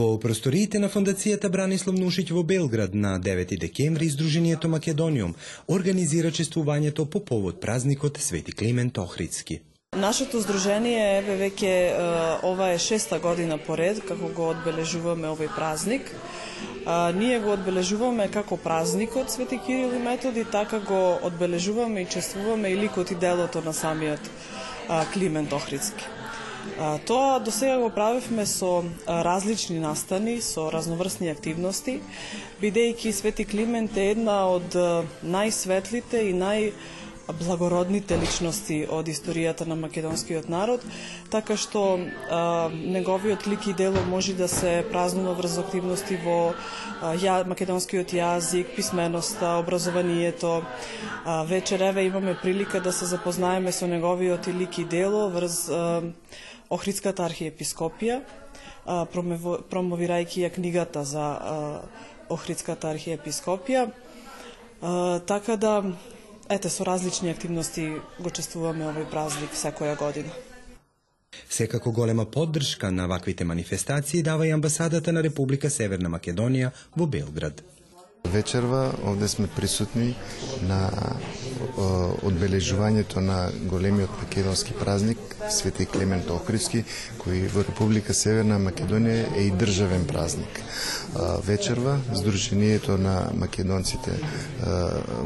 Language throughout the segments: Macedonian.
Во просториите на фондацијата Бранислав Нушиќ во Белград на 9 декември Издруженијето Македониум организира чествувањето по повод празникот Свети Климент Охридски. Нашето здружение е веќе ова е шеста година поред како го одбележуваме овој празник. А, ние го одбележуваме како празникот Свети Кирил и Методи, така го одбележуваме и чествуваме и ликот и делото на самиот а, Климент Охридски. Тоа до сега го правевме со различни настани, со разноврсни активности, бидејќи Свети Климент е една од најсветлите и нај благородните личности од историјата на македонскиот народ, така што а, неговиот лик и дело може да се празнува врз активности во а, ја, македонскиот јазик, писменоста, образованието. А, вечереве имаме прилика да се запознаеме со неговиот лик и дело врз а, Охридската архиепископија, промовирајќи ја книгата за Охридската архиепископија. Така да, ете, со различни активности го чествуваме овој празник секоја година. Секако голема поддршка на ваквите манифестации дава и амбасадата на Република Северна Македонија во Белград. Вечерва овде сме присутни на одбележувањето на големиот македонски празник Свети Клемент Охридски, кој во Република Северна Македонија е и државен празник. Вечерва Сдруженијето на македонците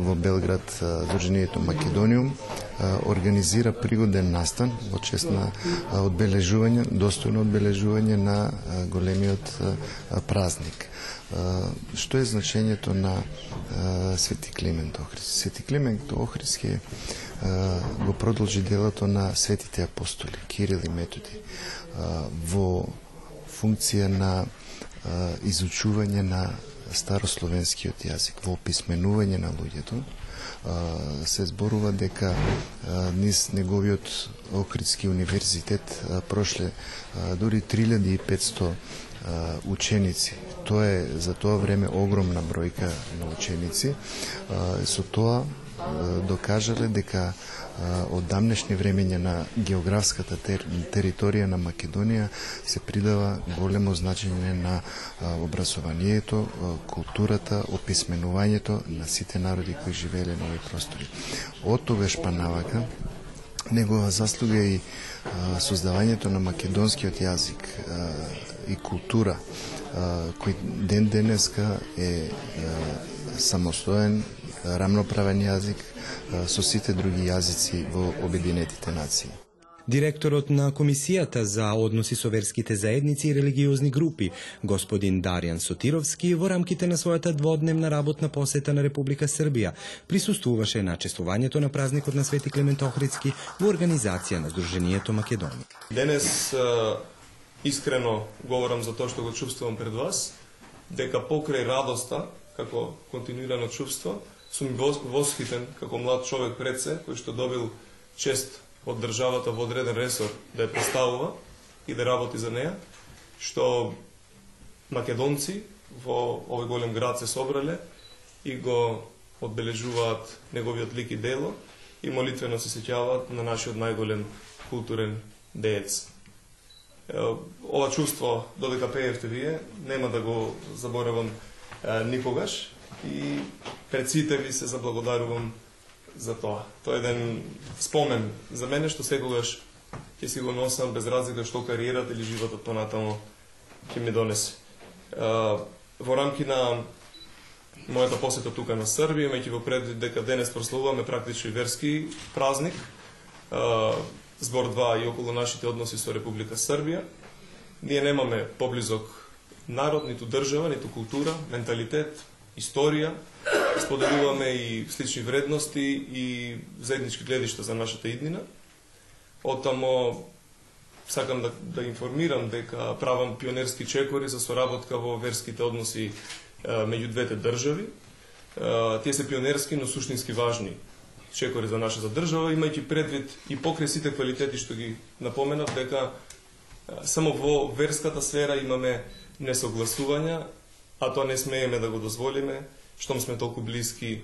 во Белград, Сдруженијето Македониум, организира пригоден настан во чест на одбележување, достојно одбележување на големиот празник. Што е значењето на Свети Климент Охридски? Свети Климент Охридски го продолжи делото на светите апостоли, Кирил и Методи, во функција на изучување на старословенскиот јазик, во писменување на луѓето, се зборува дека низ неговиот Охридски универзитет прошле дури 3500 ученици. Тоа е за тоа време огромна бројка на ученици. Со тоа докажале дека од дамнешни времења на географската тер, територија на Македонија се придава големо значење на образованието, културата, описменувањето на сите народи кои живееле на овој простори. Од тогаш па навака негова заслуга и создавањето на македонскиот јазик и култура кој ден денеска е самостоен, рамноправен јазик со сите други јазици во Обединетите нации. Директорот на Комисијата за односи со верските заедници и религиозни групи, господин Даријан Сотировски, во рамките на својата дводневна работна посета на Република Србија, присуствуваше на чествувањето на празникот на Свети Клемент Охридски во организација на Сдруженијето Македонија. Денес искрено говорам за тоа што го чувствувам пред вас, дека покрај радоста, како континуирано чувство, сум восхитен како млад човек пред се, кој што добил чест од државата во одреден ресор да ја представува и да работи за неја, што македонци во овој голем град се собрале и го одбележуваат неговиот лик и дело и молитвено се сеќаваат на нашиот најголем културен деец. Ова чувство, додека пеевте вие, нема да го заборавам никогаш и пред сите ви се заблагодарувам за тоа. Тоа е еден спомен за мене што секогаш ќе си го носам без разлика што кариерата или животот понатаму ќе ми донесе. Во рамки на мојата посета тука на Србија, имајќи во предвид дека денес прославуваме практично верски празник, збор два и околу нашите односи со Република Србија, ние немаме поблизок народ, ниту држава, ниту култура, менталитет, историја, споделуваме и слични вредности и заеднички гледишта за нашата иднина. Отамо сакам да, да информирам дека правам пионерски чекори за соработка во верските односи меѓу двете држави. Тие се пионерски, но суштински важни чекори за нашата држава, имајќи предвид и покрај сите квалитети што ги напоменав, дека само во верската сфера имаме несогласувања, а тоа не смееме да го дозволиме, штом сме толку блиски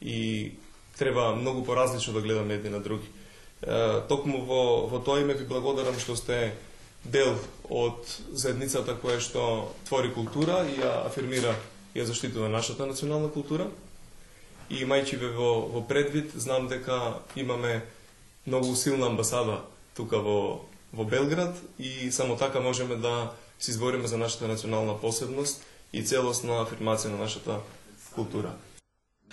и треба многу поразлично да гледаме едни на други. Токму во, во тоа име ви благодарам што сте дел од заедницата која што твори култура и ја афирмира и ја заштитува нашата национална култура. И имајќи ве во, во предвид, знам дека имаме многу силна амбасада тука во, во Белград и само така можеме да се избориме за нашата национална посебност и целосна афирмација на нашата култура.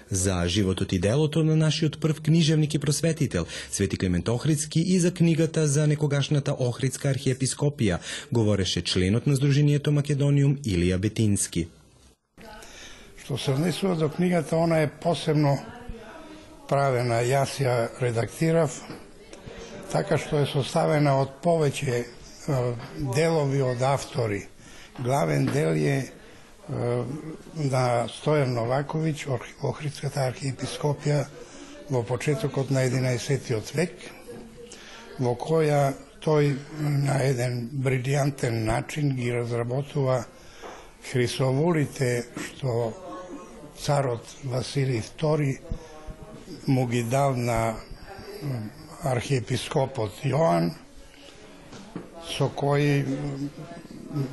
За животот и делото на нашиот прв книжевник и просветител, Свети Климент Охридски и за книгата за некогашната Охридска архиепископија, говореше членот на Сдруженијето Македониум Илија Бетински. Што се однесува до книгата, она е посебно правена. Јас ја редактирав, така што е составена од повеќе делови од автори. Главен дел е на Стојан Новаковиќ, Охридската архиепископија во почетокот на 11. век, во која тој на еден брилијантен начин ги разработува хрисоволите што царот Василий II му ги дал на архиепископот Јоан, со кој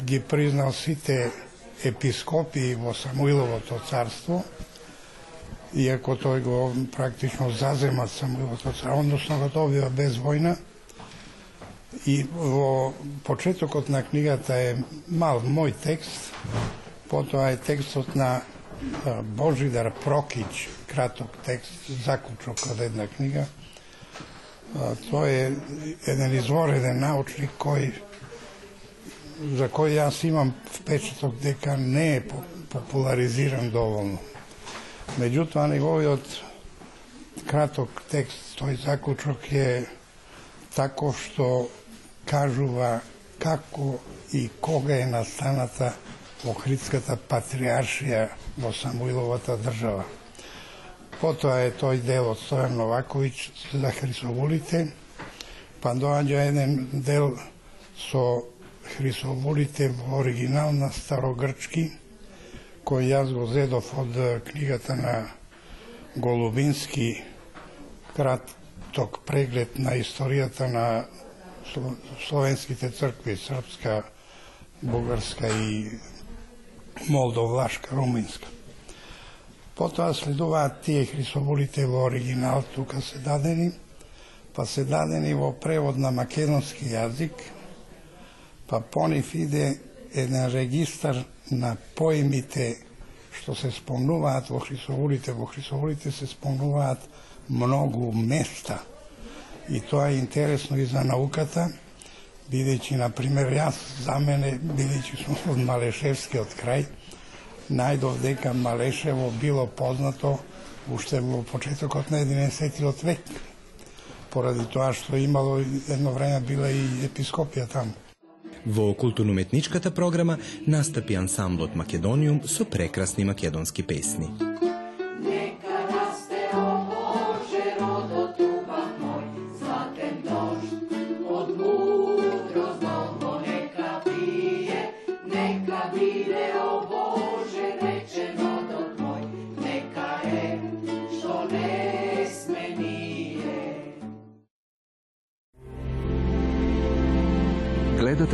ги признал сите episkopijivo Samuilovo to carstvo, iako to je go praktično zazemac Samuilovo to carstvo, odnosno ga dobiva bez vojna. I vo početokot na knjigata je mal moj tekst, potom je tekstot na e, Božidar Prokić, kratok tekst, zaključok od jedna knjiga. To je jedan izvoreden naučnik koji за кој јас имам впечаток дека не е популаризиран доволно. Меѓутоа, неговиот краток текст, тој заклучок е тако што кажува како и кога е настаната Охридската патриаршија во Самуиловата држава. Потоа е тој дел од Стојан Новаковиќ за Хрисовулите, па доаѓа еден дел со Хрисоволите во оригинал на старогрчки, кој јас го зедов од книгата на Голубински, краток преглед на историјата на словенските цркви, српска, бугарска и молдовлашка, руминска. Потоа следуваат тие Хрисоволите во оригинал, тука се дадени, па се дадени во превод на македонски јазик, па понив иде еден регистар на поимите што се спомнуваат во Хрисовулите. Во Хрисовулите се спомнуваат многу места. И тоа е интересно и за науката, бидејќи, на пример, јас за мене, бидејќи сум од Малешевскиот крај, најдов дека Малешево било познато уште во почетокот на 11 век, поради тоа што имало едно време била и епископија таму. Во културно-уметничката програма настапи ансамблот Македониум со прекрасни македонски песни.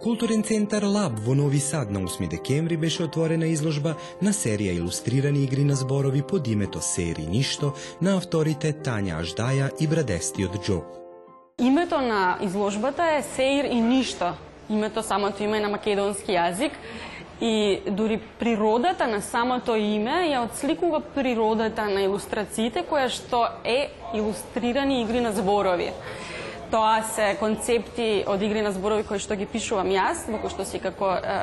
Културен центар Лаб во Нови Сад на 8 декември беше отворена изложба на серија илустрирани игри на зборови под името Сери Ништо на авторите Тања Аждаја и Брадестиот Џо. Името на изложбата е Сеир и Ништо. Името самото име е на македонски јазик и дури природата на самото име ја отсликува природата на илустрациите која што е илустрирани игри на зборови тоа се концепти од игри на зборови кои што ги пишувам јас, во кои што си како е,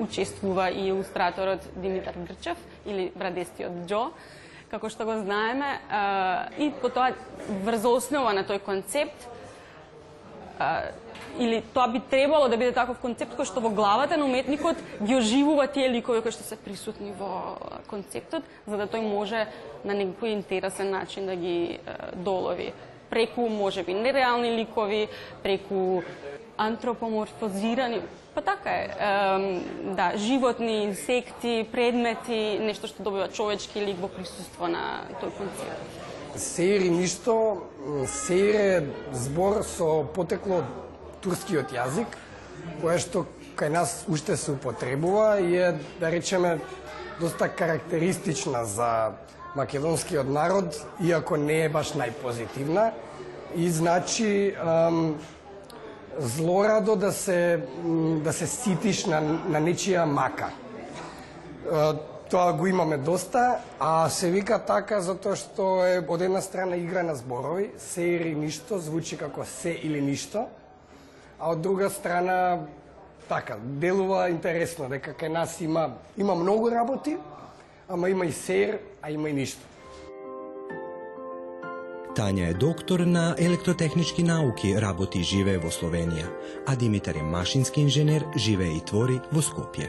учествува и илустраторот Димитар Грчев или брадестиот Џо, како што го знаеме, е, и по тоа врз основа на тој концепт е, или тоа би требало да биде таков концепт кој што во главата на уметникот ги оживува тие ликови кои што се присутни во концептот, за да тој може на некој интересен начин да ги е, долови преку можеби нереални ликови, преку антропоморфозирани, па така е, ем, да, животни, инсекти, предмети, нешто што добива човечки лик во присуство на тој концепт. Сеир и ништо, сеир е збор со потекло од турскиот јазик, кое што кај нас уште се употребува и е, да речеме, доста карактеристична за македонскиот народ, иако не е баш најпозитивна, и значи ам, злорадо да се да се ситиш на, на нечија мака. А, тоа го имаме доста, а се вика така затоа што е од една страна игра на зборови, се или ништо звучи како се или ништо, а од друга страна така, делува интересно дека кај нас има има многу работи, ама има и сеир, а има и ништо. Тања е доктор на електротехнички науки, работи и живее во Словенија, а Димитар е машински инженер, живее и твори во Скопје.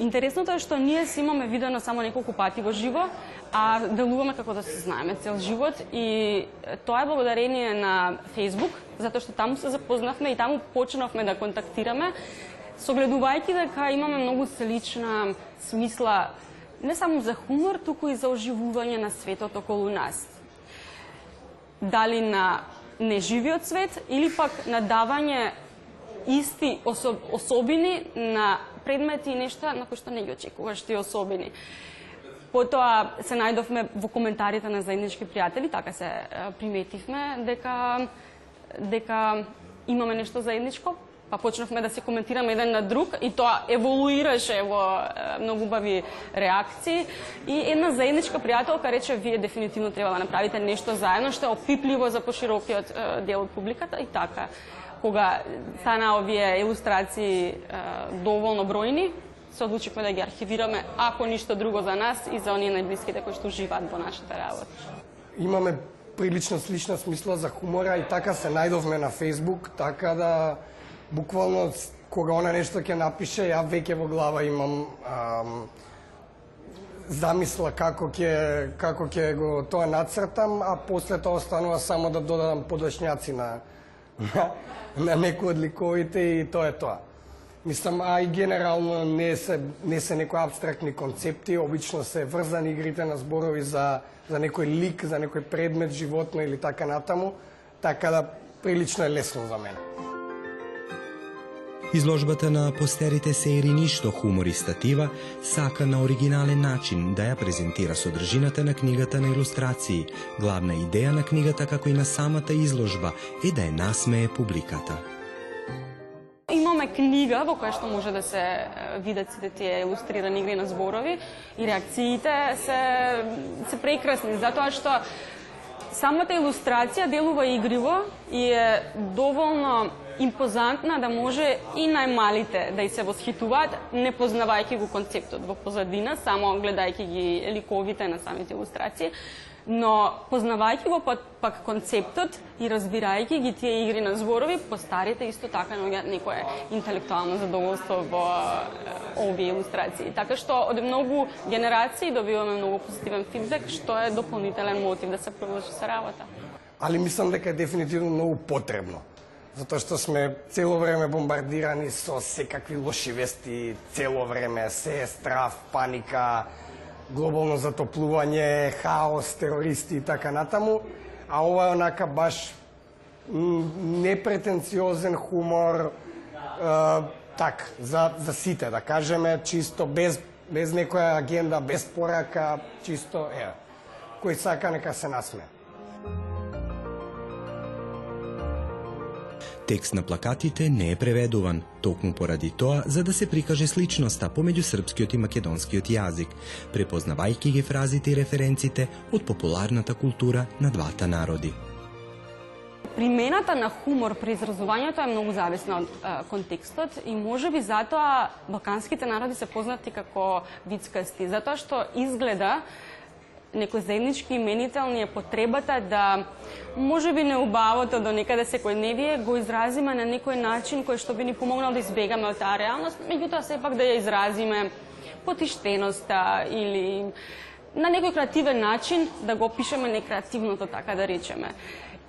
Интересното е што ние си имаме видено само неколку пати во живо, а делуваме како да се знаеме цел живот и тоа е благодарение на Facebook, затоа што таму се запознавме и таму почнавме да контактираме согледувајќи дека имаме многу слична смисла не само за хумор, туку и за оживување на светот околу нас. Дали на неживиот свет или пак на давање исти особ, особини на предмети и нешта на кои што не ги очекуваш ти особини. Потоа се најдовме во коментарите на заеднички пријатели, така се приметивме дека дека имаме нешто заедничко, па почнавме да се коментираме еден на друг и тоа еволуираше во многу убави реакции и една заедничка пријателка рече вие дефинитивно треба да направите нешто заедно што е опипливо за поширокиот дел од публиката и така кога стана овие илустрации доволно бројни се одлучивме да ги архивираме ако ништо друго за нас и за оние најблиските кои што живаат во нашата работа. Имаме прилично слична смисла за хумора и така се најдовме на Facebook, така да буквално кога она нешто ќе напише, ја веќе во глава имам ам, замисла како ќе како ќе го тоа нацртам, а после тоа останува само да додадам подошњаци на на, на некои од ликовите и тоа е тоа. Мислам, а и генерално не се, не се некои абстрактни концепти, обично се врзани игрите на зборови за, за некој лик, за некој предмет, животно или така натаму, така да прилично е лесно за мене. Изложбата на постерите се ери ништо хумор и статива сака на оригинален начин да ја презентира содржината на книгата на илустрации. Главна идеја на книгата како и на самата изложба е да ја насмее публиката. Имаме книга во која што може да се видат сите тие илустрирани игри на зборови и реакциите се се прекрасни затоа што самата илустрација делува игриво и е доволно импозантна да може и најмалите да и се восхитуваат, не познавајќи го концептот во позадина, само гледајќи ги ликовите на самите илустрации, но познавајќи го пак, пак концептот и разбирајќи ги тие игри на зборови, постарите исто така наоѓаат некое интелектуално задоволство во овие илустрации. Така што од многу генерации добиваме многу позитивен фидбек, што е дополнителен мотив да се продолжи со работа. Али мислам дека е дефинитивно многу потребно затоа што сме цело време бомбардирани со секакви лоши вести, цело време се е страв, паника, глобално затоплување, хаос, терористи и така натаму, а ова е онака баш непретенциозен хумор, е, так, за, за сите, да кажеме, чисто без, без некоја агенда, без порака, чисто, е, кој сака нека се насме. Текст на плакатите не е преведуван, токму поради тоа за да се прикаже сличноста помеѓу српскиот и македонскиот јазик, препознавајќи ги фразите и референците од популарната култура на двата народи. примената на хумор при изразувањето е многу зависна од е, контекстот и може би затоа балканските народи се познати како вицкасти, затоа што изгледа некој заеднички именител ни е потребата да може би неубавото до некаде секојдневие го изразиме на некој начин кој што би ни помогнал да избегаме од таа реалност, меѓутоа сепак да ја изразиме потиштеноста или на некој креативен начин да го опишеме некреативното, така да речеме.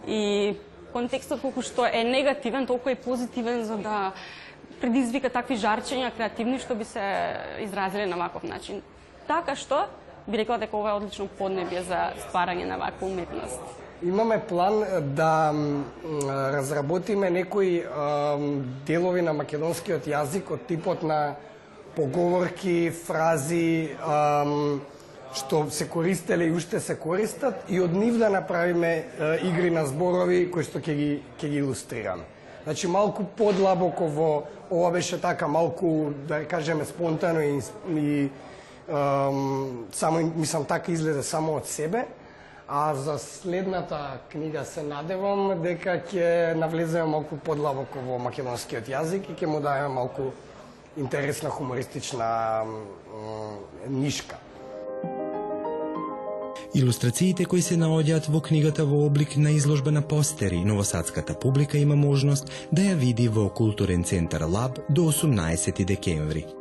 И контекстот колку што е негативен, толку е позитивен за да предизвика такви жарчења креативни што би се изразиле на ваков начин. Така што би рекла дека ова е одлично поднебје за стварање на ваква уметност. Имаме план да разработиме некои делови на македонскиот јазик од типот на поговорки, фрази, што се користеле и уште се користат и од нив да направиме игри на зборови кои што ќе ги ќе ги илустрираме. Значи малку подлабоко во ова беше така малку да кажеме спонтано и, и само мислам така изгледа само од себе, а за следната книга се надевам дека ќе навлеземе малку подлабоко во македонскиот јазик и ќе му дадеме малку интересна хумористична нишка. Илустрациите кои се наоѓаат во книгата во облик на изложба на постери, новосадската публика има можност да ја види во Културен центар Лаб до 18 декември.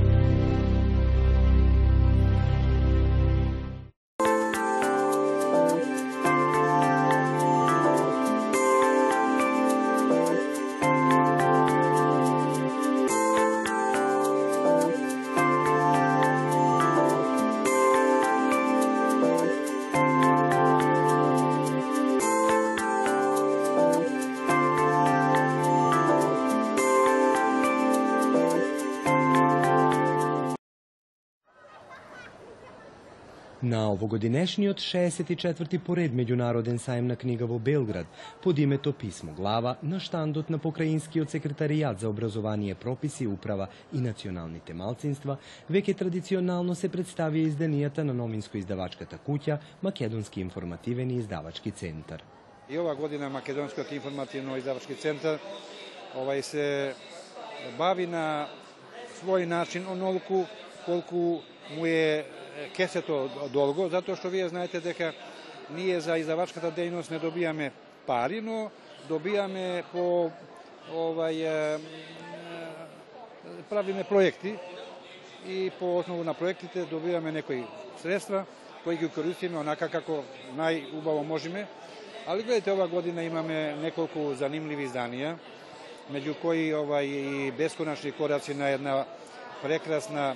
Овогодинешниот 64-ти поред меѓународен сајм на книга во Белград под името Писмо глава на штандот на Покраинскиот секретаријат за образование, прописи, управа и националните малцинства, веќе традиционално се представија изданијата на новинско-издавачката куќа Македонски информативен и издавачки центар. И ова година Македонскиот информативно издавачки центар овај се бави на свој начин онолку колку му е кесето долго, затоа што вие знаете дека ние за издавачката дејност не добијаме пари, но добијаме по овај правиме проекти и по основу на проектите добиваме некои средства кои ги користиме онака како најубаво можеме. Али гледате, ова година имаме неколку занимливи изданија, меѓу кои ова и бесконечни кораци на една прекрасна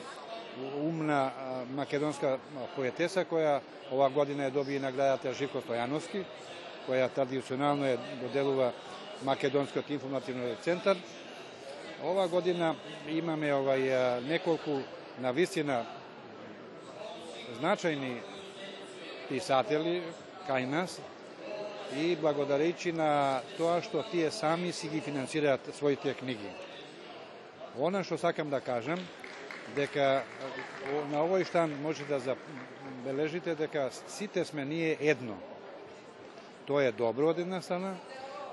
умна македонска поетеса која ова година е доби наградата Живко Стојановски, која традиционално е доделува Македонскиот информативен центар. Ова година имаме овај неколку на вистина значајни писатели кај нас и благодарејќи на тоа што тие сами си ги финансираат своите книги. Она што сакам да кажам дека на овој штан може да забележите дека сите сме ние едно. Тоа е добро од една страна,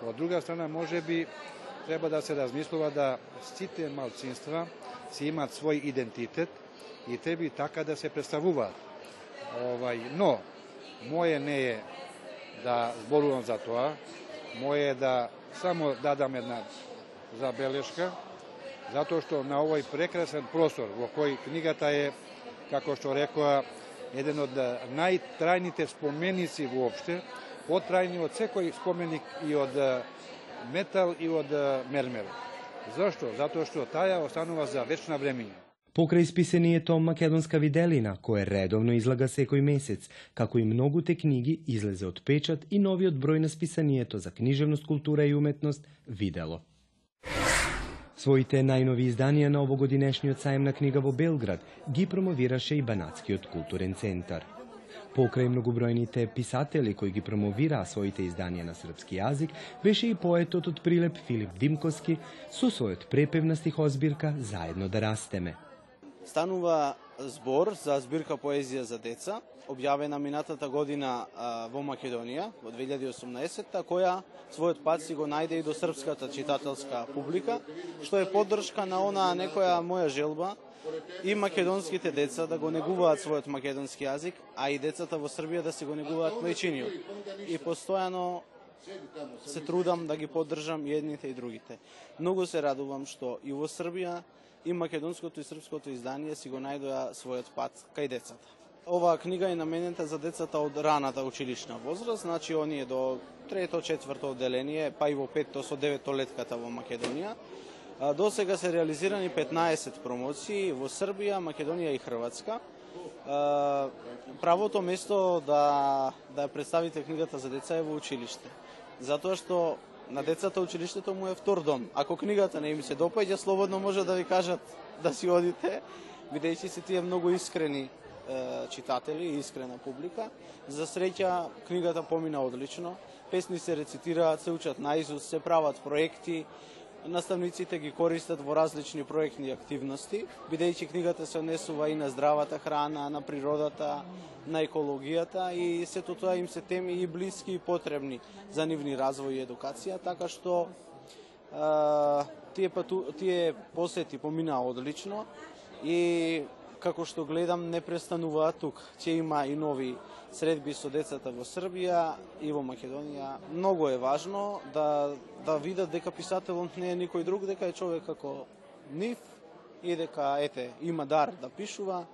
од друга страна може би треба да се размислува да сите малцинства си имаат свој идентитет и треба така да се представуваат. Овај, но моје не е да зборувам за тоа, моје е да само дадам една забелешка затоа што на овој прекрасен простор во кој книгата е, како што рекоа, еден од најтрајните споменици воопште, потрајни од секој споменик и од метал и од мермер. Зошто? Затоа што таја останува за вечна времења. Покрај списанието Македонска виделина, кое редовно излага секој месец, како и многуте книги, излезе од печат и новиот број на списанието за книжевност, култура и уметност Видело. Своите најнови изданија на овогодинешниот сајм на книга во Белград ги промовираше и Банатскиот културен центар. Покрај многобројните писатели кои ги промовираа своите изданија на српски јазик, беше и поетот од Прилеп Филип Димковски со својот препевна стихозбирка Заедно да растеме. Станува збор за збирка поезија за деца, објавена минатата година во Македонија, во 2018 која својот пат си го најде и до српската читателска публика, што е поддршка на она некоја моја желба и македонските деца да го негуваат својот македонски јазик, а и децата во Србија да се го негуваат мајчиниот. И постојано се трудам да ги поддржам и едните и другите. Многу се радувам што и во Србија и македонското и српското издание си го најдоа својот пат кај децата. Оваа книга е наменета за децата од раната училишна возраст, значи оние до трето, четврто одделение, па и во петто со деветто летката во Македонија. До сега се реализирани 15 промоции во Србија, Македонија и Хрватска. Правото место да да представите книгата за деца е во училиште. Затоа што на децата училиштето му е втор дом. Ако книгата не им се допаѓа, слободно може да ви кажат да си одите, бидејќи се тие многу искрени е, читатели и искрена публика. За среќа книгата помина одлично. Песни се рецитираат, се учат наизус, се прават проекти, наставниците ги користат во различни проектни активности, бидејќи книгата се однесува и на здравата храна, на природата, на екологијата и сето тоа им се теми и блиски и потребни за нивни развој и едукација, така што а, тие, пату, тие посети поминаа одлично и како што гледам не престануваат тук. Ќе има и нови средби со децата во Србија и во Македонија. Многу е важно да да видат дека писателот не е никој друг, дека е човек како нив и дека ете има дар да пишува,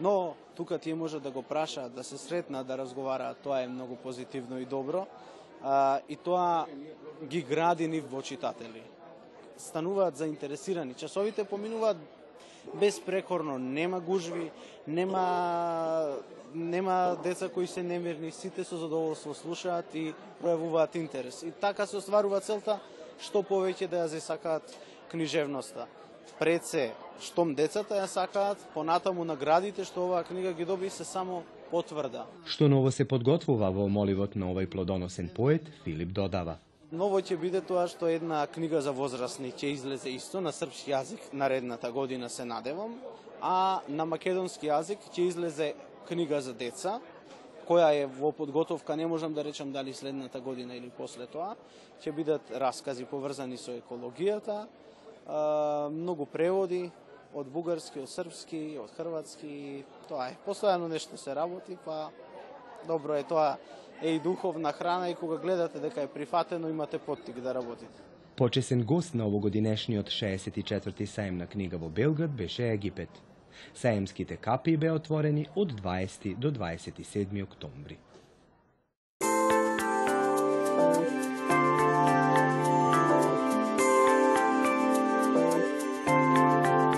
но тука тие може да го прашаат, да се сретнат, да разговараат, тоа е многу позитивно и добро. А, и тоа ги гради нив во читатели. Стануваат заинтересирани. Часовите поминуваат безпрекорно, нема гужви, нема нема деца кои се немирни, сите со задоволство слушаат и пројавуваат интерес. И така се остварува целта што повеќе да ја засакаат книжевноста. Пред се, штом децата ја сакаат, понатаму наградите што оваа книга ги доби се само потврда. Што ново се подготвува во моливот на овој плодоносен поет, Филип додава. Ново ќе биде тоа што една книга за возрастни ќе излезе исто на српски јазик наредната година се надевам, а на македонски јазик ќе излезе книга за деца, која е во подготовка, не можам да речам дали следната година или после тоа, ќе бидат раскази поврзани со екологијата, многу преводи од бугарски, од српски, од хрватски, тоа е. Постојано нешто се работи, па добро е тоа е и духовна храна и кога гледате дека е прифатено имате поттик да работите. Почесен гост на овогодинешниот 64-ти саем на книга во Белград беше Египет. Саемските капи беа отворени од 20 до 27 октомври.